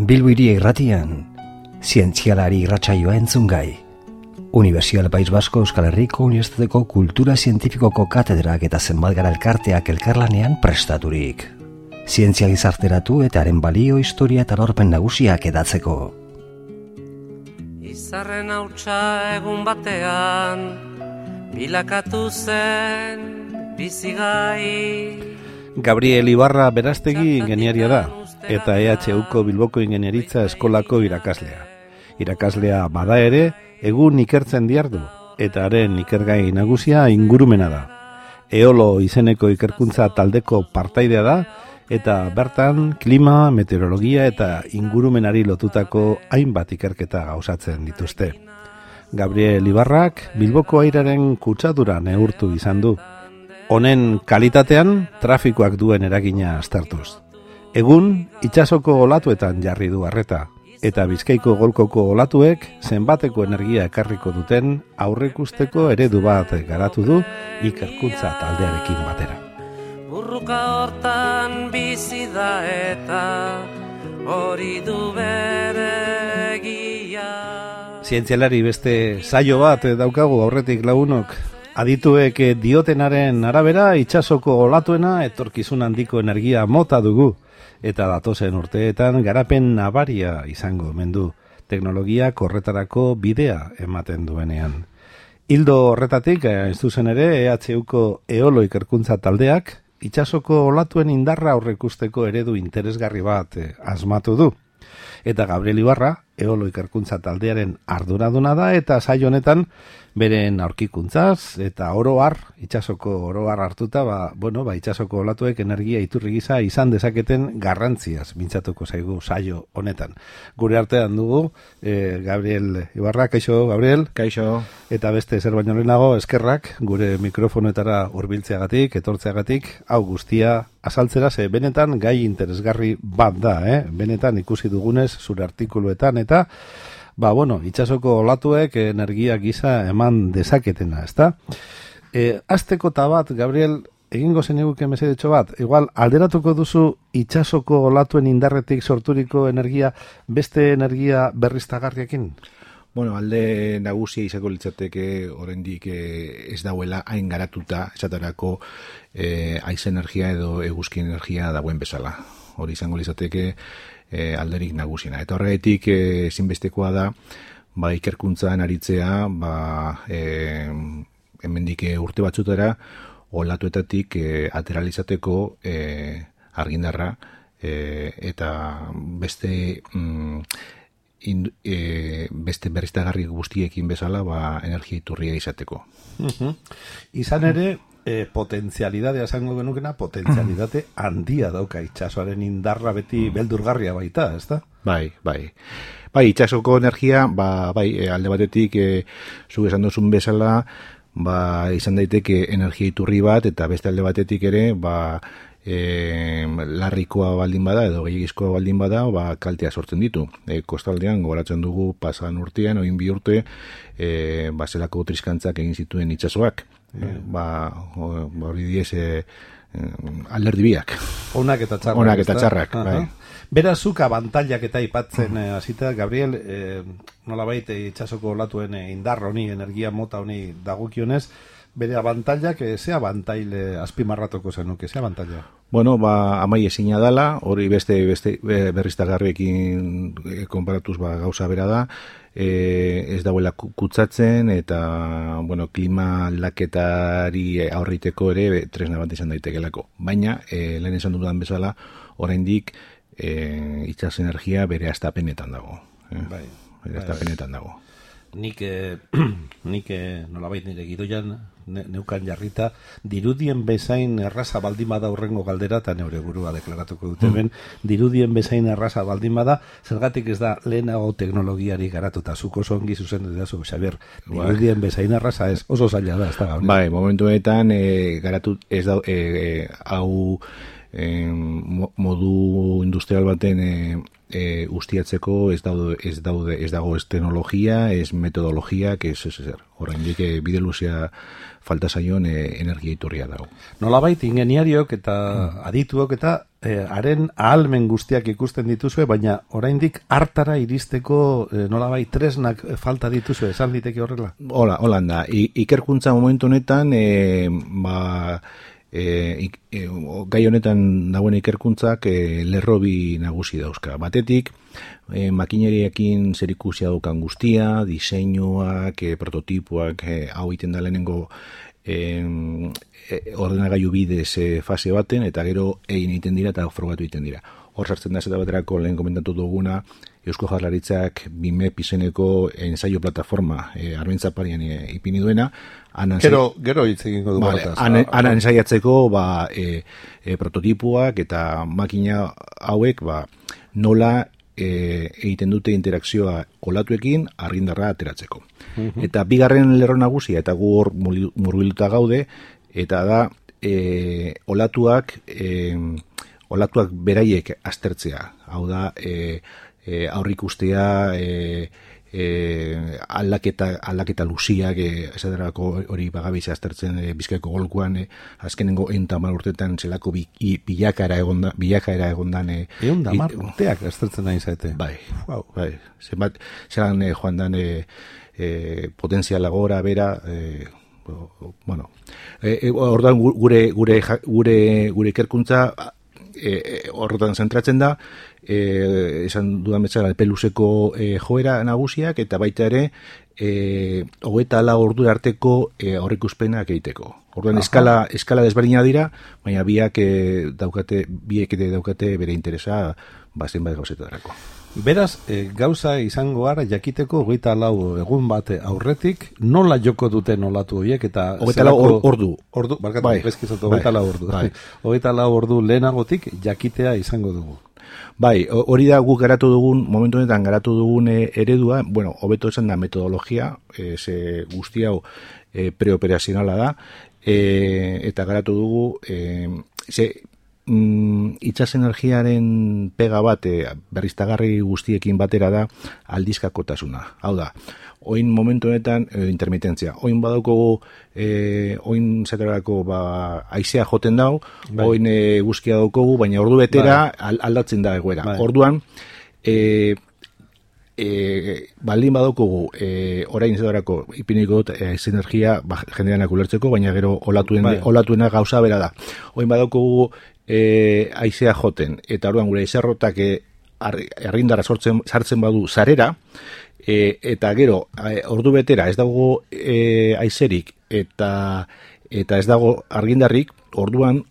Bilbiri irratian, zientzialari irratsaioa entzun gai. Universial País Basko Euskal Herriko Unibertsitateko Kultura Zientifikoko katedrak eta zenbat gara elkarteak elkarlanean prestaturik. Zientzia gizarteratu eta haren balio historia eta lorpen nagusiak edatzeko. Izarren hautsa egun batean, bilakatu zen bizigai. Gabriel Ibarra berastegi ingeniaria da, eta EHUko Bilboko ingenieritza eskolako irakaslea. Irakaslea bada ere, egun ikertzen diardu, eta haren ikergai nagusia ingurumena da. Eolo izeneko ikerkuntza taldeko partaidea da, eta bertan klima, meteorologia eta ingurumenari lotutako hainbat ikerketa gauzatzen dituzte. Gabriel Ibarrak Bilboko airaren kutsadura neurtu izan du. Honen kalitatean trafikoak duen eragina astartuz. Egun, itxasoko olatuetan jarri du harreta, eta bizkaiko golkoko olatuek zenbateko energia ekarriko duten aurrekusteko eredu bat garatu du ikerkuntza taldearekin batera. Burruka hortan bizi da eta hori du bere egia. Zientzialari beste saio bat daukagu aurretik lagunok Adituek diotenaren arabera itsasoko olatuena etorkizun handiko energia mota dugu eta datozen urteetan garapen nabaria izango mendu teknologia korretarako bidea ematen duenean. Hildo horretatik, ez duzen ere, EHUko eolo ikerkuntza taldeak, itsasoko olatuen indarra aurrekusteko eredu interesgarri bat eh, asmatu du. Eta Gabriel Ibarra, eolo ikerkuntza taldearen arduraduna da, eta saio honetan, beren aurkikuntzaz eta oro har itsasoko oro har hartuta ba bueno ba itsasoko olatuek energia iturri gisa izan dezaketen garrantziaz mintzatuko zaigu saio honetan. Gure artean dugu e, Gabriel Ibarra kaixo Gabriel? Kaixo. Eta beste zer baino lehenago eskerrak gure mikrofonetara hurbiltzeagatik etortzeagatik hau guztia azaltzera ze benetan gai interesgarri bat da eh benetan ikusi dugunez zure artikuluetan eta ba, bueno, itxasoko olatuek energia gisa eman dezaketena, ezta? E, azteko bat, Gabriel, egingo zen eguke mesedetxo bat, igual, alderatuko duzu itxasoko olatuen indarretik sorturiko energia beste energia berriztagarriekin? Bueno, alde nagusia izako litzateke oraindik e, ez dauela hain garatuta esaterako e, aiz energia edo eguzki energia dagoen bezala. Hori izango litzateke e, alderik nagusina. Eta horretik e, ezinbestekoa da ba, ikerkuntzan aritzea ba, e, hemendik e, urte batzutera olatuetatik e, ateralizateko e, argindarra e, eta beste mm, in, e, beste berriztagarri guztiekin bezala ba, energia iturria izateko. Izan ere, e, potentzialidadea esango genukena, potentzialidade handia dauka itxasoaren indarra beti beldurgarria baita, ez da? Bai, bai. Bai, itxasoko energia, ba, bai, e, alde batetik, e, zu esan duzun bezala, ba, izan daiteke energia iturri bat, eta beste alde batetik ere, ba, e, larrikoa baldin bada edo gehiagizkoa baldin bada ba, kaltea sortzen ditu. E, kostaldean gogoratzen dugu pasan urtean, oin bi urte e, baselako triskantzak egin zituen itsasoak. E, ba, hori diez e, alderdi biak. Onak eta txarrak. Onak eta txarrak, bai. Berazuk abantailak eta ipatzen uh hasita Gabriel, eh, nola baita itxasoko olatuen indarra honi, energia mota honi dagukionez, bere abantailak, e, ze abantaile azpimarratuko zenuke, ze abantaila? Bueno, ba, amai ezina dala, hori beste, beste berriztagarriekin e, konparatuz ba, gauza bera da, e, ez dauela kutsatzen, eta, bueno, klima laketari aurriteko ere tresna bat izan daitekelako. Baina, e, lehen esan dudan bezala, oraindik e, itxas energia bere astapenetan dago. Eh? Bai, bere bai, astapenetan dago nik eh, nik eh, nolabait nire gidoian neukan jarrita dirudien bezain erraza baldin bada urrengo galdera eta neure burua deklaratuko dute ben mm. dirudien bezain erraza baldin bada zergatik ez da lehenago teknologiari garatuta zuko zongi zuzen dut dazu Xabier bai. dirudien bezain erraza ez oso zaila da ez da bai momentuetan e, garatu ez da e, hau e, modu industrial baten e, e, ustiatzeko ez daude ez daude ez dago ez teknologia, ez metodologia, que es ese ser. Oraindik e, bide luzea falta saion e, energia iturria dago. Nolabait ingeniariok eta mm. adituok eta e, haren ahalmen guztiak ikusten dituzue, baina oraindik hartara iristeko e, nolabai tresnak falta dituzue, esan diteke horrela? Hola, hola da. I, ikerkuntza momentu honetan, e, ba, e, e, gai honetan dagoen ikerkuntzak e, lerrobi nagusi dauzka. Batetik, e, makineriakin zer ikusia dukan guztia, diseinuak, e, prototipoak, e, hau iten da lehenengo e, ordenagailu bidez e, fase baten, eta gero egin egiten dira eta frogatu egiten dira. Hor sartzen da zeta baterako lehen komentatu duguna, Eusko Jarlaritzak bime pizeneko ensaio plataforma e, arbentzaparian e, ipini duena. Anan gero, gero hitz egingo dugu. Vale, anan, anan ensaiatzeko ba, e, e, prototipuak eta makina hauek ba, nola e, egiten dute interakzioa olatuekin argindarra ateratzeko. Mhm. Eta bigarren lerro nagusia eta gu hor murbiluta gaude eta da e, olatuak e, olatuak beraiek aztertzea. Hau da e, e, aurrik ustea e, e, aldaketa, aldaketa luziak e, esaterako hori bagabiz aztertzen e, bizkaiko golkuan e, azkenengo entamar urtetan zelako bi, i, bilakara egondan bilakara egondan e, egon da mar urteak aztertzen nahi zaite bai, wow. bai. Zenbat zelan e, joan dan e, e, potenziala gora bera e, bueno. E, e, ordan gure gure gure gure ikerkuntza e, horretan zentratzen da e, esan dudan betzara peluseko e, joera nagusiak eta baita ere e, hogeta la ordu arteko e, aurrikuspenak egiteko. Orduan eskala, eskala desberdina dira, baina biak e, daukate, biek daukate bere interesa bazen bat gauzetarako. Beraz, e, gauza izango gara jakiteko hogeita lau egun bate aurretik, nola joko dute nolatu horiek eta... Hogeita lau ordu. Ordu, barkatu, bai. hogeita lau ordu. Bai. Hogeita lau ordu lehenagotik jakitea izango dugu. Bai, hori da guk garatu dugun, momentu honetan garatu dugun e, eredua, bueno, hobeto esan da metodologia, e, ze guzti hau e, preoperazionala da, e, eta garatu dugu, e, ze mm, itxas energiaren pega bat e, berriztagarri guztiekin batera da aldizkakotasuna. Hau da, oin momentu honetan e, intermitentzia. Oin badauko e, oin zetarako ba, aizea joten dau, bai. oin e, guzkia daukogu, baina ordu betera bai. aldatzen da egoera. Bai. Orduan, e, e, baldin badokogu e, orain zedarako ipiniko dut e, energia ba, jendeanak ulertzeko, baina gero olatuen, bai. olatuena gauza bera da. Oin badokogu e, aizea joten, eta orduan gure izerrotak e, errindara sortzen, sartzen badu zarera, e, eta gero, ordu betera ez dago e, aizerik, eta eta ez dago argindarrik, orduan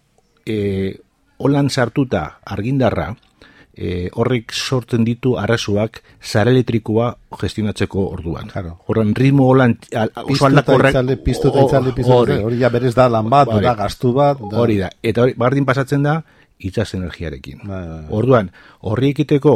e, holan sartuta argindarra, e, horrek sortzen ditu arrasuak zara elektrikoa gestionatzeko orduan. Claro. Horren ritmo holan oso aldakorrek piztu eta itzalde piztu hori ja berez da lan bat, da gastu bat. Da. Hori da. Eta hori bardin pasatzen da itzaz energiarekin. Ba, ba, ba. Orduan, horri ekiteko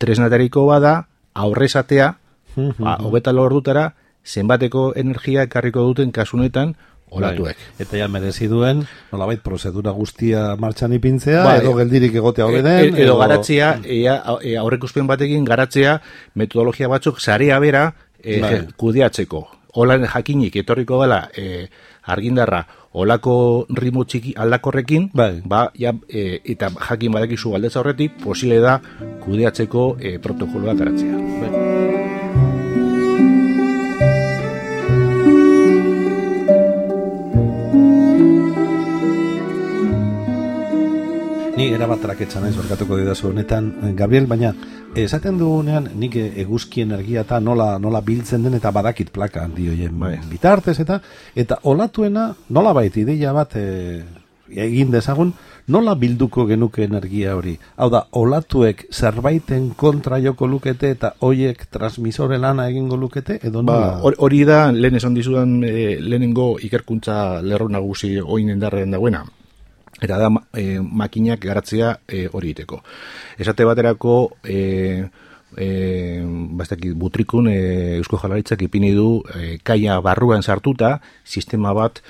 tresnatariko bada aurrezatea, ba, hogeta lordutara, zenbateko energia ekarriko duten kasunetan olatuek. Bai. Eta ja merezi duen, nolabait prozedura guztia martxan ipintzea, bai. edo geldirik egotea hori den. E, edo, edo garatzea, ea, e, aurrekuspen batekin garatzea metodologia batzuk zarea bera e, bai. kudiatzeko. Olan jakinik etorriko dela e, argindarra olako ritmo txiki aldakorrekin, bai. ba, ja, e, eta jakin badakizu galdetza horretik, posile da kudeatzeko e, protokoloa garatzea. Bai. Ni erabat traketza naiz barkatuko didazu honetan, eh, Gabriel, baina esaten dugunean nik eguzki energia eta nola, nola biltzen den eta badakit plaka handi hoien bai. bitartez eta eta olatuena nola baiti ideia bat e, egin dezagun nola bilduko genuke energia hori. Hau da, olatuek zerbaiten kontra joko lukete eta hoiek transmisore lana egingo lukete edo ba, nola? hori da, lehen esan dizudan e, lehenengo ikerkuntza lerro nagusi oin endarren dagoena eta da e, makinak garatzea e, hori iteko. Esate baterako e, e, bastakit, butrikun e, Eusko Jalaritzak ipini du e, kaia barruan sartuta sistema bat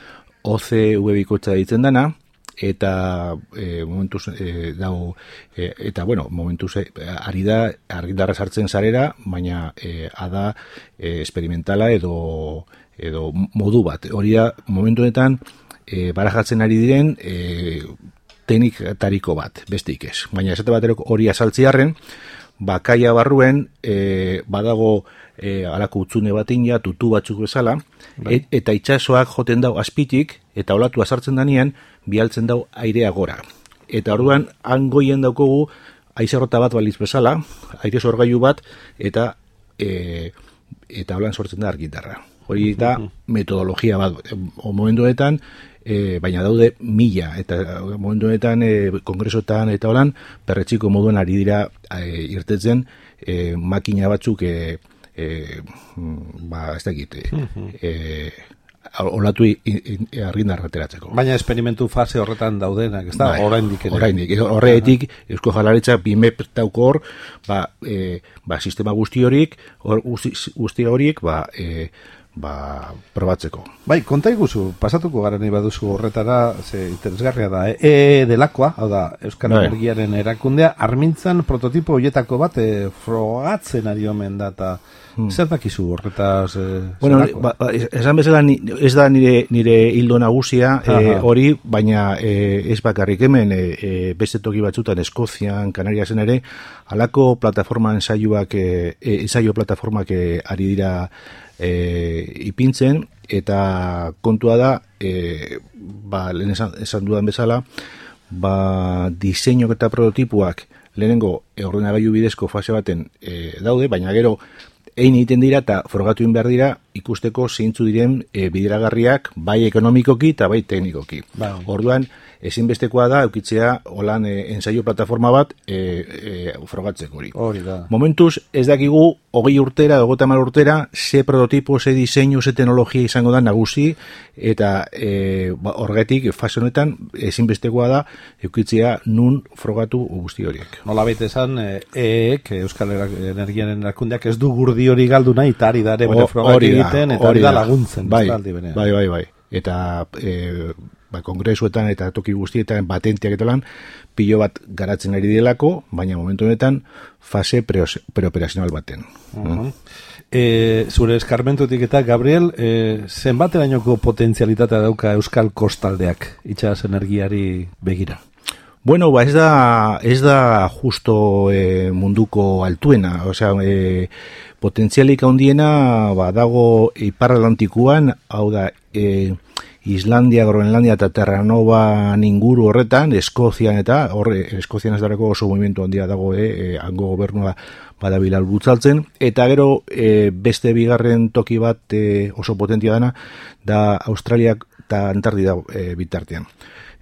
OCV bikotza ditzen dana eta e, momentuz e, dau, e, eta bueno, momentuz e, ari da argitarra sartzen zarera, baina e, ada e, experimentala edo edo modu bat. Hori da, momentu honetan, e, barajatzen ari diren e, teknikatariko bat, besteik ez. Baina esate baterok hori azaltziarren, bakaia barruen e, badago e, alako utzune batin ja tutu batzuk bezala Bai. et, eta itsasoak joten dau azpitik eta olatu azartzen danean bialtzen dau airea gora. Eta orduan hangoien daukogu aizerrota bat baliz bezala, aire sorgailu bat eta e, eta holan sortzen da argitarra. Hori da metodologia bat o momentuetan e, baina daude mila eta momentuetan e, kongresotan eta holan perretxiko moduan ari dira e, irtetzen e, makina batzuk e, e, ba, ez dakit e, e, olatu argindar ateratzeko. Baina esperimentu fase horretan daudenak, ez da? Bai, Oraindik ere. Oraindik. Horretik, Eusko Jalaritza bimep dauko hor, ba, e, ba, sistema guzti horik, hor, guzti horiek, ba, e, ba, probatzeko. Bai, konta iguzu, pasatuko gara nahi baduzu horretara, ze interesgarria da, eh? e delakoa, hau da, Euskal Bai. Energiaren erakundea, armintzan prototipo hoietako bat e, frogatzen ari omen da, eta zer dakizu horretaz e, Hmm. Bueno, ba, ba, esan bezala ni- ez da nire nire hildo nagusia e, hori, baina e, ez bakarrik hemen e, e, beste toki batzutan Eskozian, Kanariasen ere, halako plataforma ensaiuak e, e, ensaio plataformak e, ari dira e, ipintzen eta kontua da e, ba, lehen esan, esan dudan bezala ba, diseinuak eta prototipuak lehenengo ordenagailu bidezko fase baten e, daude, baina gero egin egiten dira eta frogatu behar dira ikusteko zeintzu diren e, bideragarriak bai ekonomikoki eta bai teknikoki. Bai. Orduan, ezinbestekoa da eukitzea holan e, ensaio plataforma bat e, e, frogatzeko hori. Hori da. Momentuz, ez dakigu, hogei urtera, hogei tamar urtera, ze prototipo, ze diseinu, ze teknologia izango da nagusi, eta e, ba, horretik, fase honetan, ezinbestekoa da, eukitzea nun frogatu guzti horiek. Nola baita esan, e, EEK, Euskal Energiaren erakundeak ez du gurdi hori galdu nahi, eta ari da ere bere da, egiten, eta hori da laguntzen, bai, bai, bai, bai. Eta e, ba, kongresuetan eta toki guztietan patentiak eta lan, pilo bat garatzen ari dielako, baina momentu honetan fase preoperazional baten. Mhm. E, zure eskarmentutik eta Gabriel, e, zenbaterainoko potentzialitatea dauka Euskal Kostaldeak itxas energiari begira? Bueno, ba ez da, ez da justo e, munduko altuena, osea, e, potentzialik handiena ba, dago Ipar Atlantikuan, hau da, e, Islandia, Groenlandia eta Terranova inguru horretan, Eskozian eta, horre, Eskozian ez darako oso movimiento handia dago, e, e, hango gobernua badabil albutzaltzen, eta gero e, beste bigarren toki bat e, oso potentia dana, da Australiak eta Antartida e, bitartean.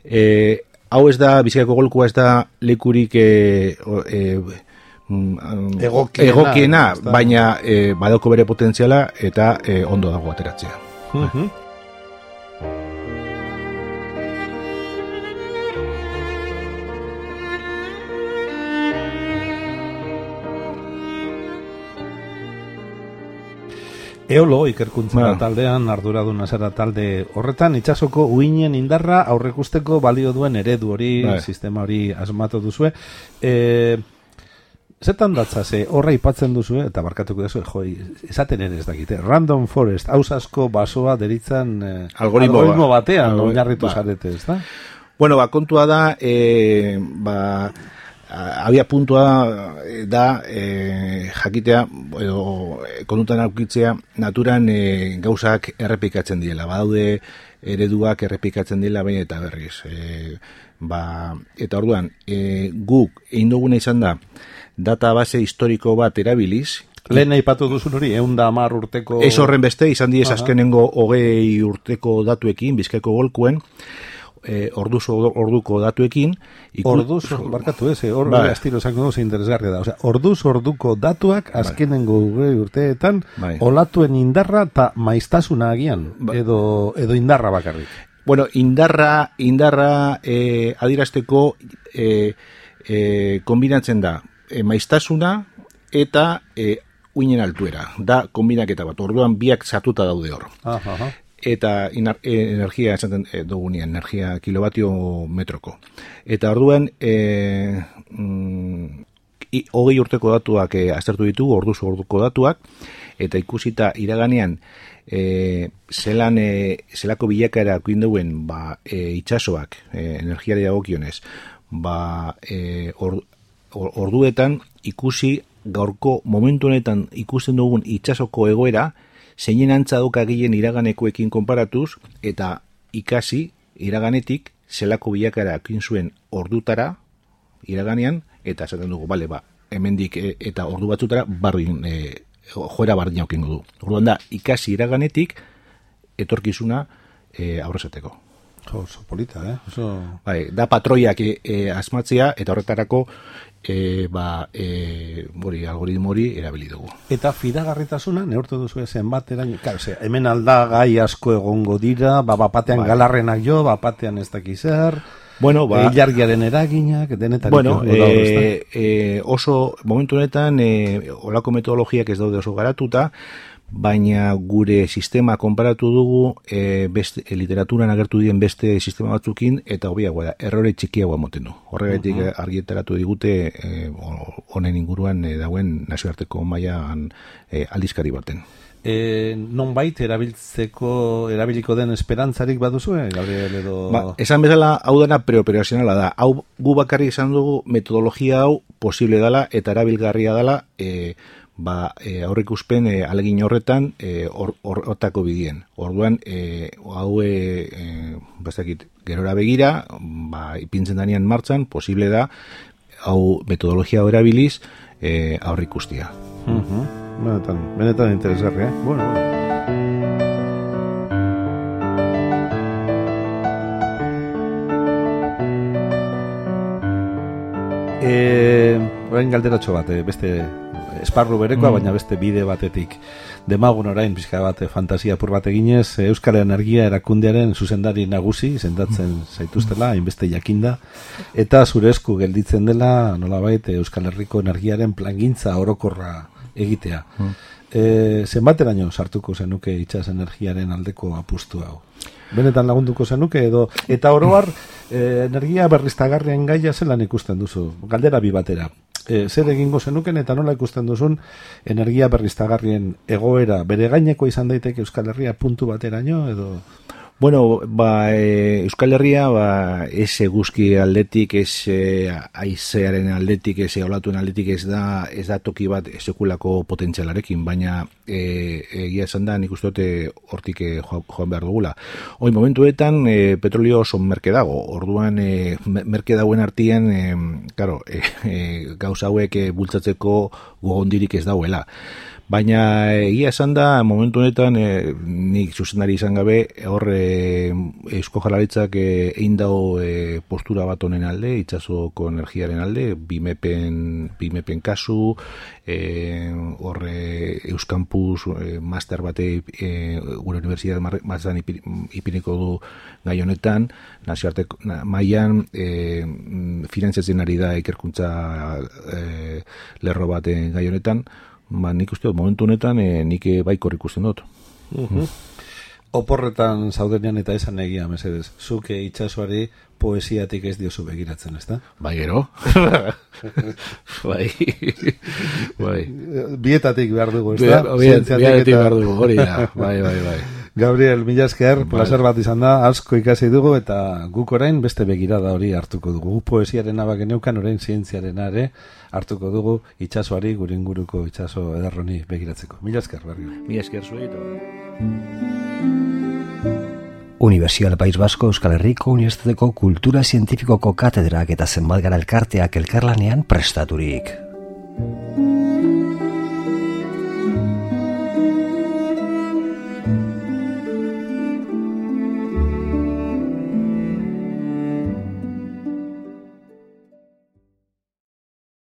E, hau ez da, bizkaiko golkoa ez da lekurik e, e, Egokiena, egokiena baina e, badauko bere potentziala eta e, ondo dago ateratzea. Mhm. Eolo ikerkuntza Ba. taldean arduraduna zara talde horretan itsasoko uinen indarra aurrekusteko balio duen eredu hori, Bai. sistema hori asmatu duzue. E, Zetan datza, ze horra ipatzen duzu, eta barkatuko duzu, jo, esaten ere ez dakite. Random Forest, hausasko basoa deritzan eh, Algoritmo ba. batean oinarritu ba. zarete, ez da? Bueno, ba, kontua da, e, ba, abia puntua eh, da e, jakitea, edo e, kontutan aukitzea, naturan e, gauzak errepikatzen diela. Badaude ereduak errepikatzen diela baina eta berriz. E, ba, eta orduan, e, guk egin duguna izan da, database historiko bat erabiliz, Lehen aipatu duzun hori, egun da amar urteko... Ez horren beste, izan diez azkenengo hogei urteko datuekin, bizkaiko golkuen, e, orduz orduko datuekin. iku- Orduz, barkatu ez, eh, hor Bai. astiro esango duzu interesgarria da. Osea, orduz orduko datuak azkenengo ugei urteetan Bai. olatuen indarra eta maiztasuna agian, Ba- edo, edo indarra bakarrik. Bueno, indarra, indarra e, adirazteko e, e, kombinatzen da e, maiztasuna eta e, uinen altuera. Da kombinaketa bat, orduan biak sartuta daude hor. Aha, aha. Eta inar, e, energia esaten e, dugunean, energia kilobatio metroko. Eta orduan, e, mm, hogei urteko datuak e, aztertu ditugu, orduz orduko datuak, eta ikusita iraganean, e, zelan, e, zelako bilakaera duen ba, e, itxasoak, e, energiari dagokionez, ba, e, orduetan ikusi gaurko momentu honetan ikusten dugun itsasoko egoera, zeinen antza doka gien iraganekoekin konparatuz, eta ikasi iraganetik zelako bilakara ekin zuen ordutara iraganean, eta esaten dugu, bale, ba, hemendik e, eta ordu batzutara barrin, e, joera bardin haukin du. Orduan da, ikasi iraganetik etorkizuna e, aurrezateko. Jo, oso polita, eh? Oso... Bai, da patroiak e, e, asmatzea eta horretarako e, ba, e, bori, algoritmo hori erabili dugu. Eta fidagarritasuna, neurtu duzu ezen bat, erain, claro, hemen alda gai asko egongo dira, ba, bapatean bai. galarrenak jo, bapatean ez dakizer, Bueno, ba, ilargiaren eraginak, denetan bueno, e, e, oso momentu honetan e, olako metodologiak ez daude oso garatuta, baina gure sistema konparatu dugu e, beste, e, literaturan agertu dien beste sistema batzukin eta hobiagoa da, errore txikiagoa moten du. Horregatik uh -huh. argietaratu digute e, honen inguruan e, dauen nazioarteko mailan e, aldizkari baten. E, non bait erabiltzeko erabiliko den esperantzarik baduzu, eh, Gabriel edo... Ba, esan bezala, hau dena preoperazionala da. Hau gu bakarri izan dugu metodologia hau posible dela eta erabilgarria dela e, ba, e, aurrikuspen e, alegin horretan e, horretako or, bidien. Orduan, e, hau e, e, gerora begira, ba, ipintzen danian martzan, posible da, hau metodologia erabiliz e, aurrikustia. Uh -huh. Benetan, benetan interesgarri, eh? Bueno, bueno. Eh, orain galderatxo bat, eh, beste esparru berekoa, mm. baina beste bide batetik demagun orain pizka bat eh, fantasia pur bat eginez eh, Euskal Energia erakundearen zuzendari nagusi sendatzen mm. zaituztela hainbeste jakinda eta zure esku gelditzen dela nolabait eh, Euskal Herriko energiaren plangintza orokorra egitea. Mm. E, zenbateraino sartuko zenuke itxas energiaren aldeko apustu hau? Benetan lagunduko zenuke edo eta oroar e, energia berriztagarrien gaia zelan ikusten duzu? Galdera bi batera e, zer egingo zenuken eta nola ikusten duzun energia berriztagarrien egoera? Bere gaineko izan daiteke Euskal Herria puntu bateraino edo Bueno, ba, e, Euskal Herria, ba, ez eguzki aldetik, ez e, aizearen aldetik, ez eulatuen aldetik, ez da, ez da toki bat sekulako potentzialarekin, baina e, egia esan da, nik uste dute hortik e, joan behar dugula. Hoi, momentuetan, e, petrolio oso merke dago, orduan e, merke dagoen artien, e, karo, e, e, gauza hauek e, bultzatzeko gogondirik ez dauela. Baina egia esan da, momentu honetan, e, nik zuzendari izan gabe, hor e, eusko jarlaritzak e, egin dago e, postura bat honen alde, itxasoko energiaren alde, bimepen, bimepen kasu, e, hor e, euskampus, e, master bate e, gure universidad mazan ipiniko du gai honetan, nazioarte maian e, finantzatzen ari da ikerkuntza e, lerro baten gai honetan, ba, nik uste dut, momentu honetan, e, nik eh, bai ikusten dut. Uh Oporretan zaudenean eta esan egia, mesedez. Zuke itxasuari poesiatik ez diozu begiratzen, ezta? Bai, gero. bai. bai. Bietatik behar dugu, ezta? Bietatik behar dugu, hori da. Bai, bai, bai. Gabriel, mila esker, bai. placer bat izan da, asko ikasi dugu, eta guk orain beste begirada hori hartuko dugu. Gu poesiaren abaken euken, orain zientziaren are hartuko dugu itxasoari, gurin guruko itxaso edarroni begiratzeko. Mila esker, berri. Mila esker zueto. Universidad País Basko Euskal Herriko Unibertsitateko Kultura Zientifikoko Katedrak eta zenbat gara elkarteak elkarlanean prestaturik.